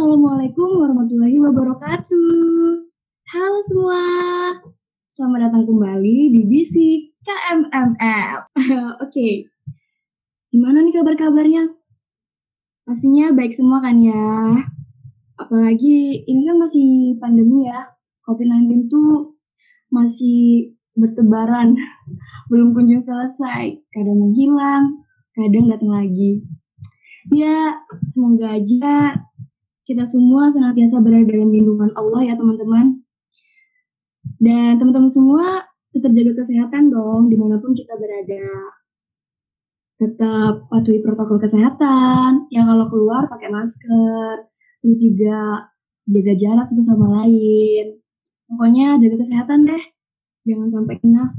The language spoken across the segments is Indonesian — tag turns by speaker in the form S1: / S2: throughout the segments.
S1: Assalamualaikum warahmatullahi wabarakatuh. Halo semua, selamat datang kembali di Bisik KMMF. Oke, gimana nih kabar-kabarnya? Pastinya baik semua kan ya? Apalagi ini kan masih pandemi ya, COVID-19 tuh masih bertebaran, belum kunjung selesai, kadang menghilang, kadang datang lagi. Ya, semoga aja kita semua senantiasa berada dalam lindungan Allah ya teman-teman. Dan teman-teman semua tetap jaga kesehatan dong di mana pun kita berada. Tetap patuhi protokol kesehatan. Ya kalau keluar pakai masker. Terus juga jaga jarak satu sama lain. Pokoknya jaga kesehatan deh. Jangan sampai kena.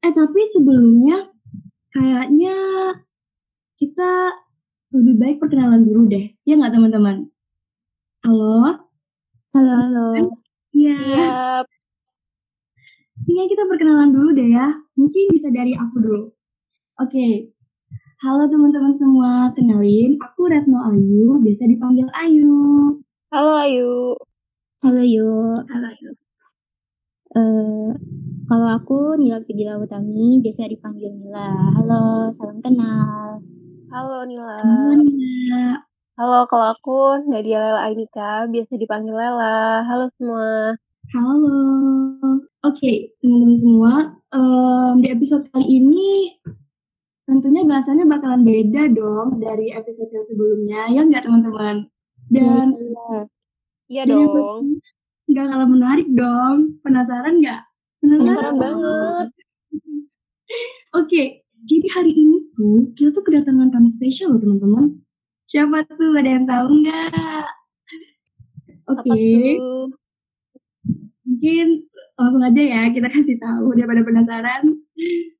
S1: Eh tapi sebelumnya kayaknya kita lebih baik perkenalan dulu deh. Ya nggak teman-teman? Halo?
S2: Halo, halo.
S1: Iya.
S3: Siap.
S1: Tinggal kita perkenalan dulu deh ya. Mungkin bisa dari aku dulu. Oke. Halo teman-teman semua. Kenalin, aku Retno Ayu. Biasa dipanggil Ayu.
S3: Halo Ayu.
S2: Halo, Yu.
S3: Halo Ayu.
S2: Eh, kalau aku Nila Fidila Utami, biasa dipanggil Nila. Halo, salam kenal.
S3: Halo Nila.
S1: Halo Nila.
S3: Halo, kalau aku Nadia Lela Ainika, biasa dipanggil Lela. Halo semua.
S1: Halo. Oke, teman-teman semua. em, di episode kali ini tentunya bahasannya bakalan beda dong dari episode yang sebelumnya. Ya nggak teman-teman? Dan
S2: Iya.
S3: Iya
S1: dan yang
S3: dong.
S1: pasti nggak kalah menarik dong. Penasaran nggak?
S3: Penasaran banget.
S1: Oke, jadi hari ini tuh kita tuh kedatangan tamu spesial loh teman-teman. Siapa tuh? Ada yang tahu nggak? Oke,
S3: tuh?
S1: mungkin langsung aja ya kita kasih tahu daripada penasaran.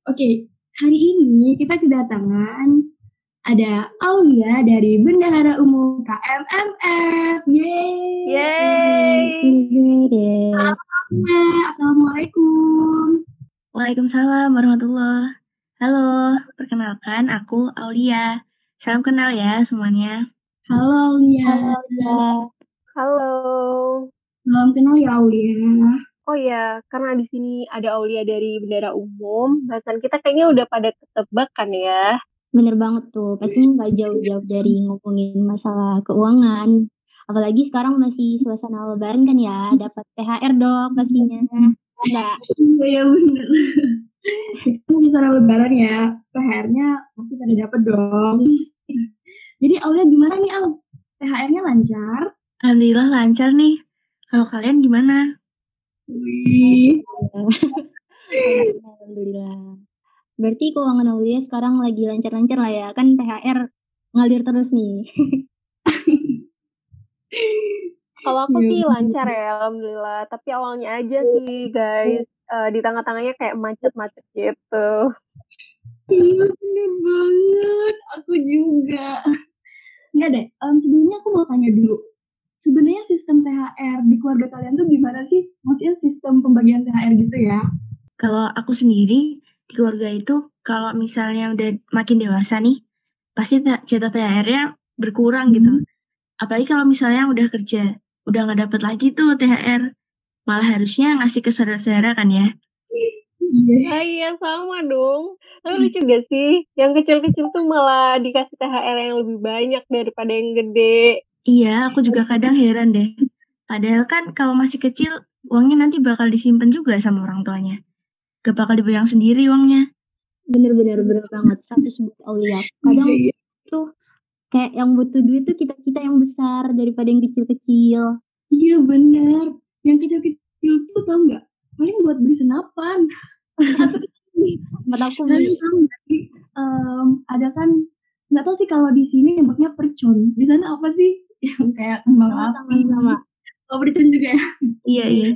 S1: Oke, hari ini kita kedatangan ada Aulia dari Bendahara Umum KMMF. Yeay!
S3: Yeay.
S1: Nah, Assalamualaikum.
S4: Waalaikumsalam warahmatullah. Halo, perkenalkan aku Aulia. Salam kenal ya semuanya.
S1: Halo Aulia.
S2: Halo.
S3: Halo.
S1: Salam kenal ya Aulia.
S3: Oh ya, karena di sini ada Aulia dari Bendera Umum, bahasan kita kayaknya udah pada ketebak kan ya.
S2: Bener banget tuh. Pasti nggak jauh-jauh dari ngomongin masalah keuangan. Apalagi sekarang masih suasana lebaran kan ya. Dapat THR dong pastinya. Enggak.
S1: Iya ya bener. Kita mau bicara lebaran ya. THR-nya pasti pada dapet dong. Jadi Aulia gimana nih Au? THR-nya lancar?
S4: Alhamdulillah lancar nih. Kalau kalian gimana?
S1: Wih.
S2: Alhamdulillah. Berarti keuangan Aulia sekarang lagi lancar-lancar lah ya. Kan THR ngalir terus nih.
S3: Kalau aku
S1: Iya,
S3: sih lancar ya, alhamdulillah. Tapi awalnya aja sih, guys. Eh, di tengah-tengahnya kayak macet-macet gitu.
S1: Iya bener banget. Aku juga. Enggak deh. em, sebelumnya aku mau tanya dulu. Sebenarnya sistem THR di keluarga kalian tuh gimana sih? Maksudnya sistem pembagian THR gitu ya?
S4: Kalau aku sendiri di keluarga itu kalau misalnya udah makin dewasa nih, pasti ta- jatah THR-nya berkurang gitu. Apalagi kalau misalnya udah kerja, udah nggak dapat lagi tuh THR. Malah harusnya ngasih ke saudara-saudara kan ya.
S1: Iya.
S3: Iya sama dong. Tapi lucu gak sih? Yang kecil-kecil tuh malah dikasih THR yang lebih banyak daripada yang gede.
S4: Iya, aku juga kadang heran deh. Padahal kan kalau masih kecil, uangnya nanti bakal disimpan juga sama orang tuanya. Gak bakal dipegang sendiri uangnya.
S2: Bener-bener bener banget. 100 buat Aulia. Kadang
S1: Iya, iya.
S2: tuh kayak yang butuh duit tuh kita-kita yang besar daripada yang kecil-kecil.
S1: Iya bener. Yang kecil-kecil tuh tau nggak? Paling buat beli senapan. Atau
S2: aku
S1: kalian tahu nggak sih? em, ada kan nggak tahu sih kalau di sini nyebutnya percon. Di sana apa sih? Yang kayak kembang
S2: sama-sama
S1: api.
S2: sama.
S1: Oh percon juga ya.
S4: Iya, iya.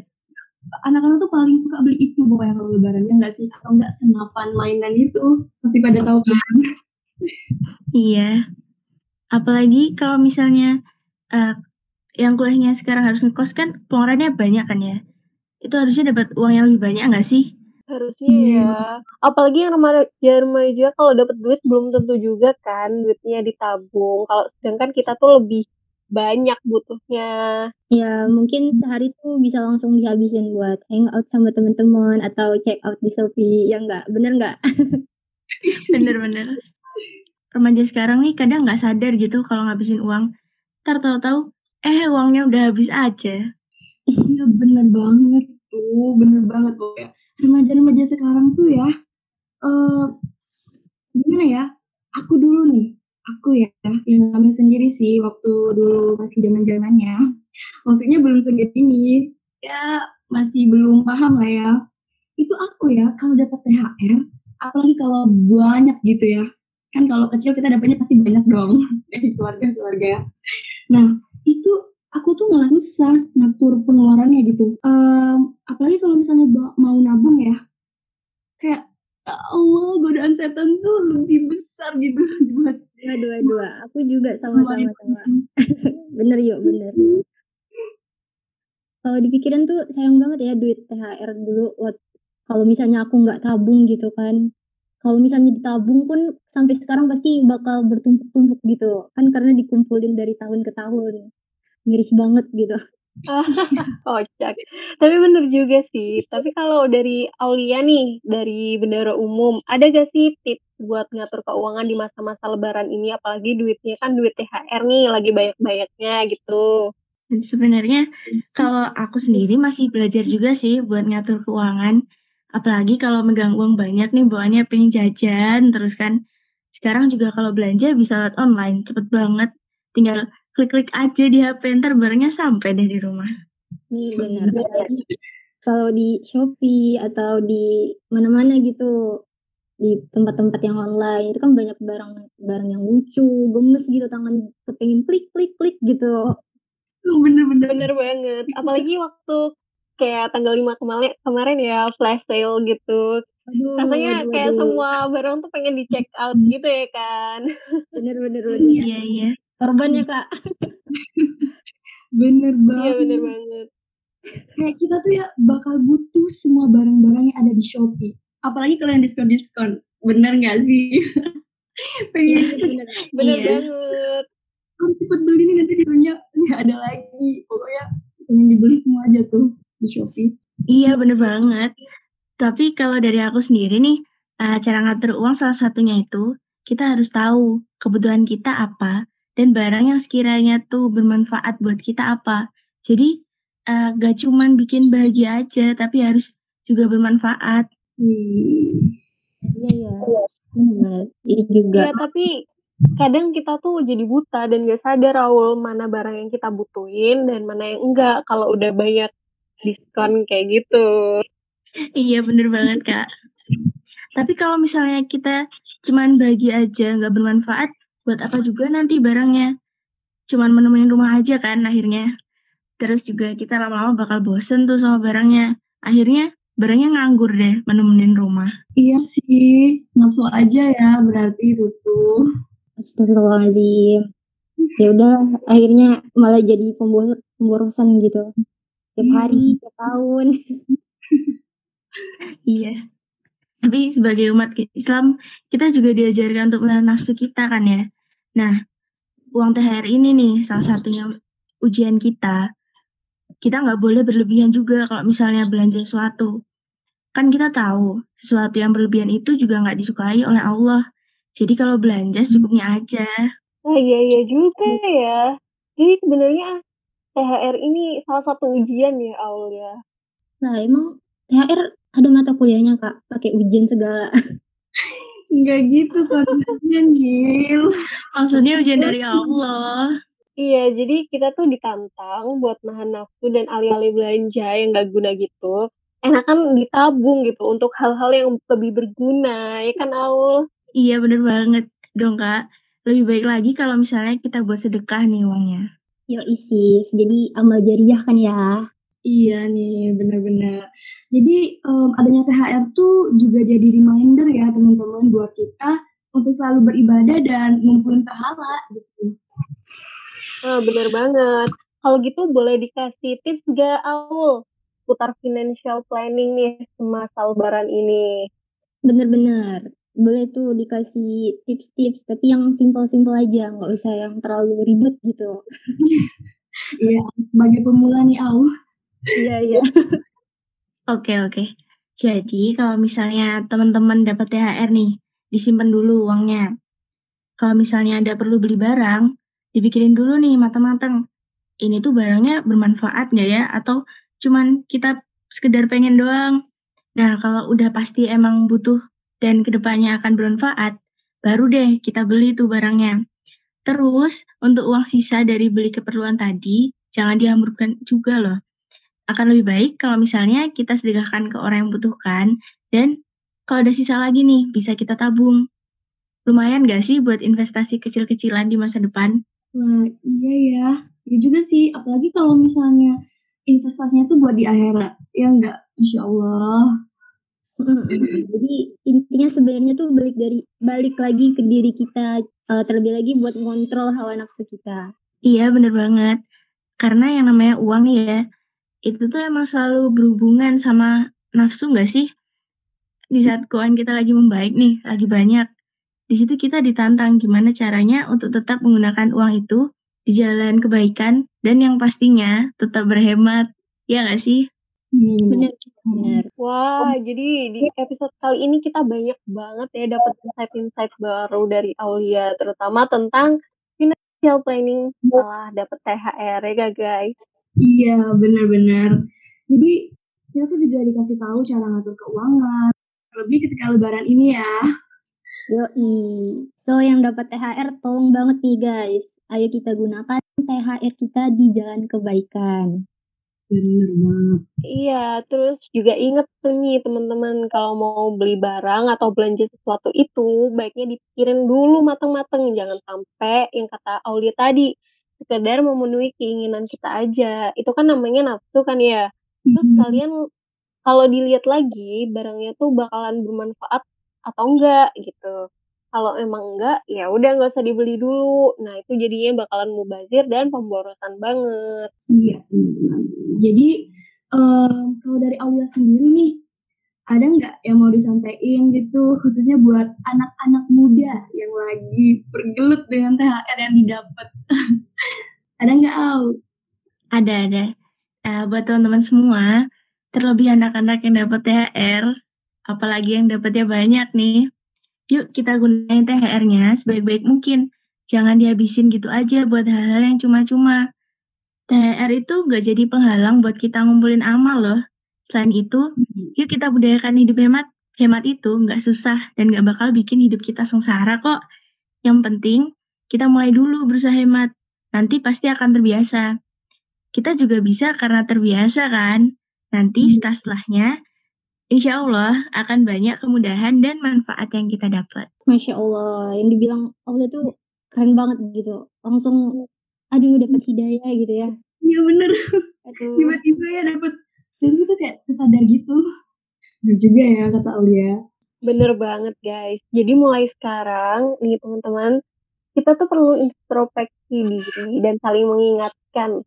S1: Anak-anak tuh paling suka beli itu pokoknya kalau lebaran ya nggak sih? Atau nggak senapan mainan itu? Pasti pada tahu kan?
S4: Iya. Apalagi kalau misalnya eh, yang kuliahnya sekarang harus ngekos kan pengeluarannya banyak kan ya. Itu harusnya dapat uang yang lebih banyak nggak sih?
S3: Harusnya
S1: Iya.
S3: ya. Apalagi yang remaja-remaja kalau dapat duit belum tentu juga kan duitnya ditabung. Kalau sedangkan kita tuh lebih banyak butuhnya.
S2: Ya, mungkin sehari tuh bisa langsung dihabisin buat hangout sama teman-teman atau check out di Shopee. Ya enggak? Bener enggak?
S4: Bener-bener. Remaja sekarang nih kadang nggak sadar gitu kalau ngabisin uang. Ntar tahu-tahu, eh uangnya udah habis aja.
S1: Iya bener banget tuh, bener banget pokoknya. Remaja-remaja sekarang tuh ya, eh gimana ya? Aku dulu nih, aku ya yang ngalamin sendiri sih waktu dulu masih zaman zamannya maksudnya belum segini ya masih belum paham lah ya itu aku ya kalau dapat THR apalagi kalau banyak gitu ya kan kalau kecil kita dapatnya pasti banyak dong dari keluarga-keluarga nah itu aku tuh nggak susah ngatur pengeluarannya gitu um, apalagi kalau misalnya mau nabung ya kayak ya Allah godaan setan tuh lebih besar gitu buat
S2: Aduh, aduh, aku juga sama-sama sama. bener yuk, bener. Kalau dipikirin tuh sayang banget ya duit THR dulu. Kalau misalnya aku nggak tabung gitu kan. Kalau misalnya ditabung pun sampai sekarang pasti bakal bertumpuk-tumpuk gitu. Kan karena dikumpulin dari tahun ke tahun. Miris banget gitu.
S3: Kocak. Tapi bener juga sih. Tapi kalau dari Aulia nih, dari bendera umum, ada gak sih tips buat ngatur keuangan di masa-masa lebaran ini? Apalagi duitnya kan duit THR nih, lagi banyak-banyaknya gitu.
S4: Dan sebenarnya kalau aku sendiri masih belajar juga sih buat ngatur keuangan. Apalagi kalau megang uang banyak nih, bawaannya pengen jajan terus kan. Sekarang juga kalau belanja bisa lewat online, cepet banget. Tinggal klik-klik aja di HP ntar barangnya sampai deh di rumah.
S2: Iya benar. Kalau di Shopee atau di mana-mana gitu di tempat-tempat yang online itu kan banyak barang barang yang lucu, gemes gitu tangan kepengin klik klik klik gitu.
S3: Bener-bener bener banget. Apalagi waktu kayak tanggal 5 kemarin kemarin ya flash sale gitu. Aduh, Rasanya aduh, kayak aduh. semua barang tuh pengen di check out gitu ya kan.
S2: Bener bener bener.
S4: Iya iya
S2: korban ya kak.
S1: Bener banget.
S3: iya bener banget.
S1: Kayak kita tuh ya bakal butuh semua barang-barang yang ada di Shopee. Apalagi kalau yang diskon-diskon. Bener nggak sih? Pengen
S3: ya, bener, bener iya. banget.
S1: Harus cepet beli nih nanti diskonnya nggak ada lagi. Pokoknya pengen dibeli semua aja tuh di Shopee.
S4: Iya bener banget. Tapi kalau dari aku sendiri nih uh, cara ngatur uang salah satunya itu kita harus tahu kebutuhan kita apa dan barang yang sekiranya tuh bermanfaat buat kita apa. Jadi uh, gak cuman bikin bahagia aja, tapi harus juga bermanfaat.
S2: Iya iya, benar. Ini juga.
S3: Iya tapi kadang kita tuh jadi buta dan gak sadar Raul mana barang yang kita butuhin dan mana yang enggak kalau udah banyak diskon kayak gitu.
S4: Iya bener banget kak. Tapi kalau misalnya kita cuman bahagia aja nggak bermanfaat, buat apa juga nanti barangnya? Cuman menemuin rumah aja kan akhirnya. Terus juga kita lama-lama bakal bosen tuh sama barangnya. Akhirnya barangnya nganggur deh menemuin rumah.
S1: Iya sih nafsu aja ya berarti itu tuh
S2: Astagfirullahaladzim. Ya udah akhirnya malah jadi pembor pemborosan gitu. Tiap hmm. hari tiap tahun.
S4: Iya. Tapi sebagai umat Islam kita juga diajarkan untuk menahan nafsu kita kan ya Nah, uang THR ini nih salah satunya ujian kita. Kita nggak boleh berlebihan juga kalau misalnya belanja sesuatu. Kan kita tahu, sesuatu yang berlebihan itu juga nggak disukai oleh Allah. Jadi kalau belanja secukupnya aja.
S3: Oh iya iya juga ya. Jadi sebenarnya THR ini salah satu ujian ya Allah ya.
S2: Nah emang THR ada mata kuliahnya kak, pakai ujian segala.
S1: Enggak gitu konsepnya Nil.
S4: Maksudnya ujian dari Allah.
S3: Iya, jadi kita tuh ditantang buat nahan nafsu dan alih-alih belanja yang gak guna gitu. Enakan ditabung gitu untuk hal-hal yang lebih berguna, ya kan Aul?
S4: Iya bener banget dong kak. Lebih baik lagi kalau misalnya kita buat sedekah nih uangnya.
S2: Yo isi, jadi amal jariah kan ya.
S1: Iya nih, bener-bener. Jadi um, adanya THR tuh juga jadi reminder ya teman-teman buat kita untuk selalu beribadah dan ngumpulin pahala gitu.
S3: Nah, bener banget. Kalau gitu boleh dikasih tips gak Aul putar financial planning nih semasa lebaran ini?
S2: Bener-bener. boleh tuh dikasih tips-tips tapi yang simpel-simpel aja nggak usah yang terlalu ribet gitu
S1: Iya, sebagai pemula nih Au.
S2: iya iya
S4: Oke, oke. Jadi kalau misalnya teman-teman dapat THR nih, disimpan dulu uangnya. Kalau misalnya ada perlu beli barang, dipikirin dulu nih matang-matang. Ini tuh barangnya bermanfaat nggak ya? Atau cuman kita sekedar pengen doang? Nah, kalau udah pasti emang butuh dan ke depannya akan bermanfaat, baru deh kita beli tuh barangnya. Terus, untuk uang sisa dari beli keperluan tadi, jangan dihamburkan juga loh akan lebih baik kalau misalnya kita sedekahkan ke orang yang membutuhkan dan kalau ada sisa lagi nih bisa kita tabung. Lumayan gak sih buat investasi kecil-kecilan di masa depan?
S1: Wah, iya ya. Ya juga sih, apalagi kalau misalnya investasinya tuh buat di akhirat. Ya enggak? Insya Allah.
S2: jadi intinya sebenarnya tuh balik dari balik lagi ke diri kita uh, terlebih lagi buat ngontrol hawa nafsu kita
S4: Iya bener banget. Karena yang namanya uang nih ya, itu tuh emang selalu berhubungan sama nafsu nggak sih? Di saat keuangan kita lagi membaik nih, lagi banyak, di situ kita ditantang gimana caranya untuk tetap menggunakan uang itu di jalan kebaikan dan yang pastinya tetap berhemat, ya nggak sih?
S1: Hmm.
S2: bener bener
S3: Wah, jadi di episode kali ini kita banyak banget ya dapat insight-insight baru dari Aulia, terutama tentang financial planning setelah dapat THR ya gak guys?
S1: Iya, benar-benar. Jadi kita tuh juga dikasih tahu cara ngatur keuangan. Lebih ketika lebaran ini ya.
S2: Yoi. So yang dapat THR tolong banget nih guys. Ayo kita gunakan THR kita di jalan kebaikan.
S1: Bener banget.
S3: Iya, terus juga inget tuh nih teman-teman kalau mau beli barang atau belanja sesuatu itu baiknya dipikirin dulu matang-matang, jangan sampai yang kata Aulia tadi sekedar memenuhi keinginan kita aja. Itu kan namanya nafsu kan ya. Terus
S1: Mhm.
S3: kalian kalau dilihat lagi barangnya tuh bakalan bermanfaat atau enggak gitu. Kalau emang enggak, ya udah nggak usah dibeli dulu. Nah itu jadinya bakalan mubazir dan pemborosan banget.
S1: Iya, bener. Jadi em, kalau dari Aulia sendiri nih, ada nggak yang mau disampaikan gitu, khususnya buat anak-anak muda yang lagi bergelut dengan THR yang didapat? ada nggak Au?
S4: Ada, ada. Nah, buat teman-teman semua, terlebih anak-anak yang dapat THR, apalagi yang dapatnya banyak nih, yuk kita gunain THR-nya sebaik-baik mungkin. Jangan dihabisin gitu aja buat hal-hal yang cuma-cuma. THR itu gak jadi penghalang buat kita ngumpulin amal loh. Selain itu, yuk kita budayakan hidup hemat. Hemat itu gak susah dan gak bakal bikin hidup kita sengsara kok. Yang penting, kita mulai dulu berusaha hemat. Nanti pasti akan terbiasa. Kita juga bisa karena terbiasa kan. Nanti
S1: Hmm.
S4: setelah-setelahnya, insya Allah akan banyak kemudahan dan manfaat yang kita dapat.
S2: Masya Allah, yang dibilang Allah tuh keren banget gitu. Langsung, aduh dapat hidayah gitu ya.
S1: Iya bener.
S3: Aduh.
S1: Tiba-tiba ya dapet. Dan itu kayak kesadar gitu. Bener juga ya kata Aulia.
S3: Bener banget guys. Jadi mulai sekarang nih teman-teman, kita tuh perlu introspeksi diri dan saling mengingatkan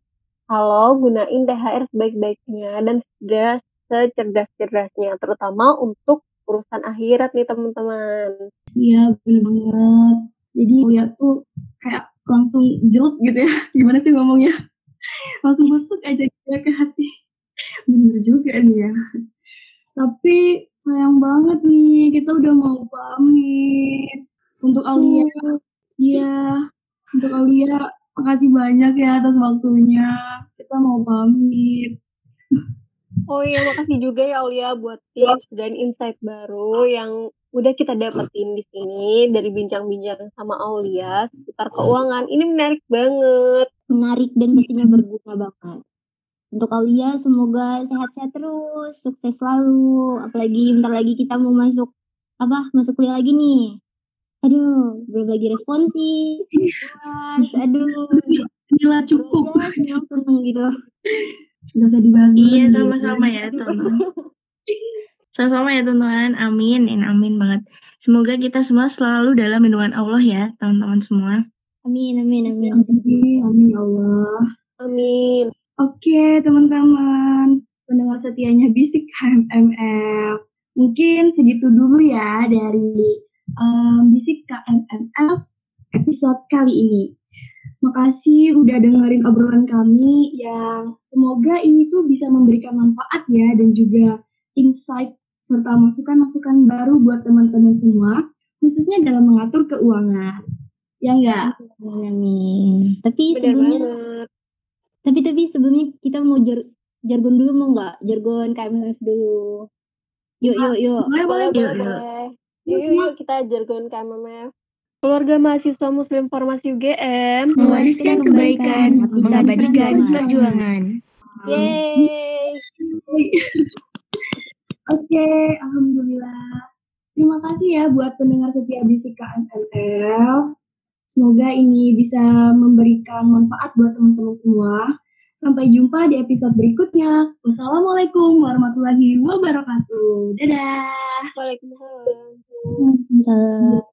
S3: kalau gunain THR sebaik-baiknya dan sudah secerdas-cerdasnya, terutama untuk urusan akhirat nih teman-teman.
S1: Iya bener banget. Jadi Aulia tuh kayak langsung jelek gitu ya. Gimana sih ngomongnya? langsung masuk aja gitu ya ke hati. Bener juga nih ya. Tapi sayang banget nih, kita udah mau pamit. Untuk Aulia, iya. Untuk Aulia, makasih banyak ya atas waktunya. Kita mau pamit.
S3: Oh iya, makasih juga ya Aulia buat tips dan insight baru yang udah kita dapetin di sini dari bincang-bincang sama Aulia seputar keuangan. Ini menarik banget.
S2: Menarik dan pastinya berguna banget. Untuk Aulia semoga sehat-sehat terus, sukses selalu. Apalagi bentar lagi kita mau masuk apa? Masuk kuliah lagi nih. Aduh, belum lagi responsif. Puas, aduh.
S1: Inilah cukup.
S2: Senang-senang gitu.
S1: Gak usah dibahas dulu.
S4: Iya sama-sama ya teman-teman. Sama-sama ya teman-teman. Amin, In, amin banget. Semoga kita semua selalu dalam lindungan Allah ya teman-teman semua.
S2: Amin, amin, amin.
S1: Amin, amin ya Allah.
S3: Amin.
S1: Oke teman-teman, pendengar setianya Bisik KMMF. Mungkin segitu dulu ya dari um, Bisik KMMF episode kali ini. Makasih udah dengerin obrolan kami yang semoga ini tuh bisa memberikan manfaat ya dan juga insight serta masukan-masukan baru buat teman-teman semua, khususnya dalam mengatur keuangan. Ya enggak?
S2: Amin. Tapi
S3: Bener
S2: sebelumnya,
S3: banget.
S2: tapi tapi sebelumnya kita mau jar jargon dulu mau nggak? Jargon KMF dulu. Yuk yuk yuk.
S1: Boleh, boleh.
S3: Boleh,
S4: Yuk,
S3: boleh. Yuk, yuk, yuk, kita jargon KMMF. Keluarga mahasiswa Muslim Farmasi UGM.
S4: Mewariskan kebaikan, mengabadikan perjuangan.
S3: Yeay.
S1: Oke, alhamdulillah. Terima kasih ya buat pendengar setia Bisik KMML. Semoga ini bisa memberikan manfaat buat teman-teman semua. Sampai jumpa di episode berikutnya. Wassalamualaikum warahmatullahi wabarakatuh. Dadah.
S3: Waalaikumsalam.
S2: Waalaikumsalam.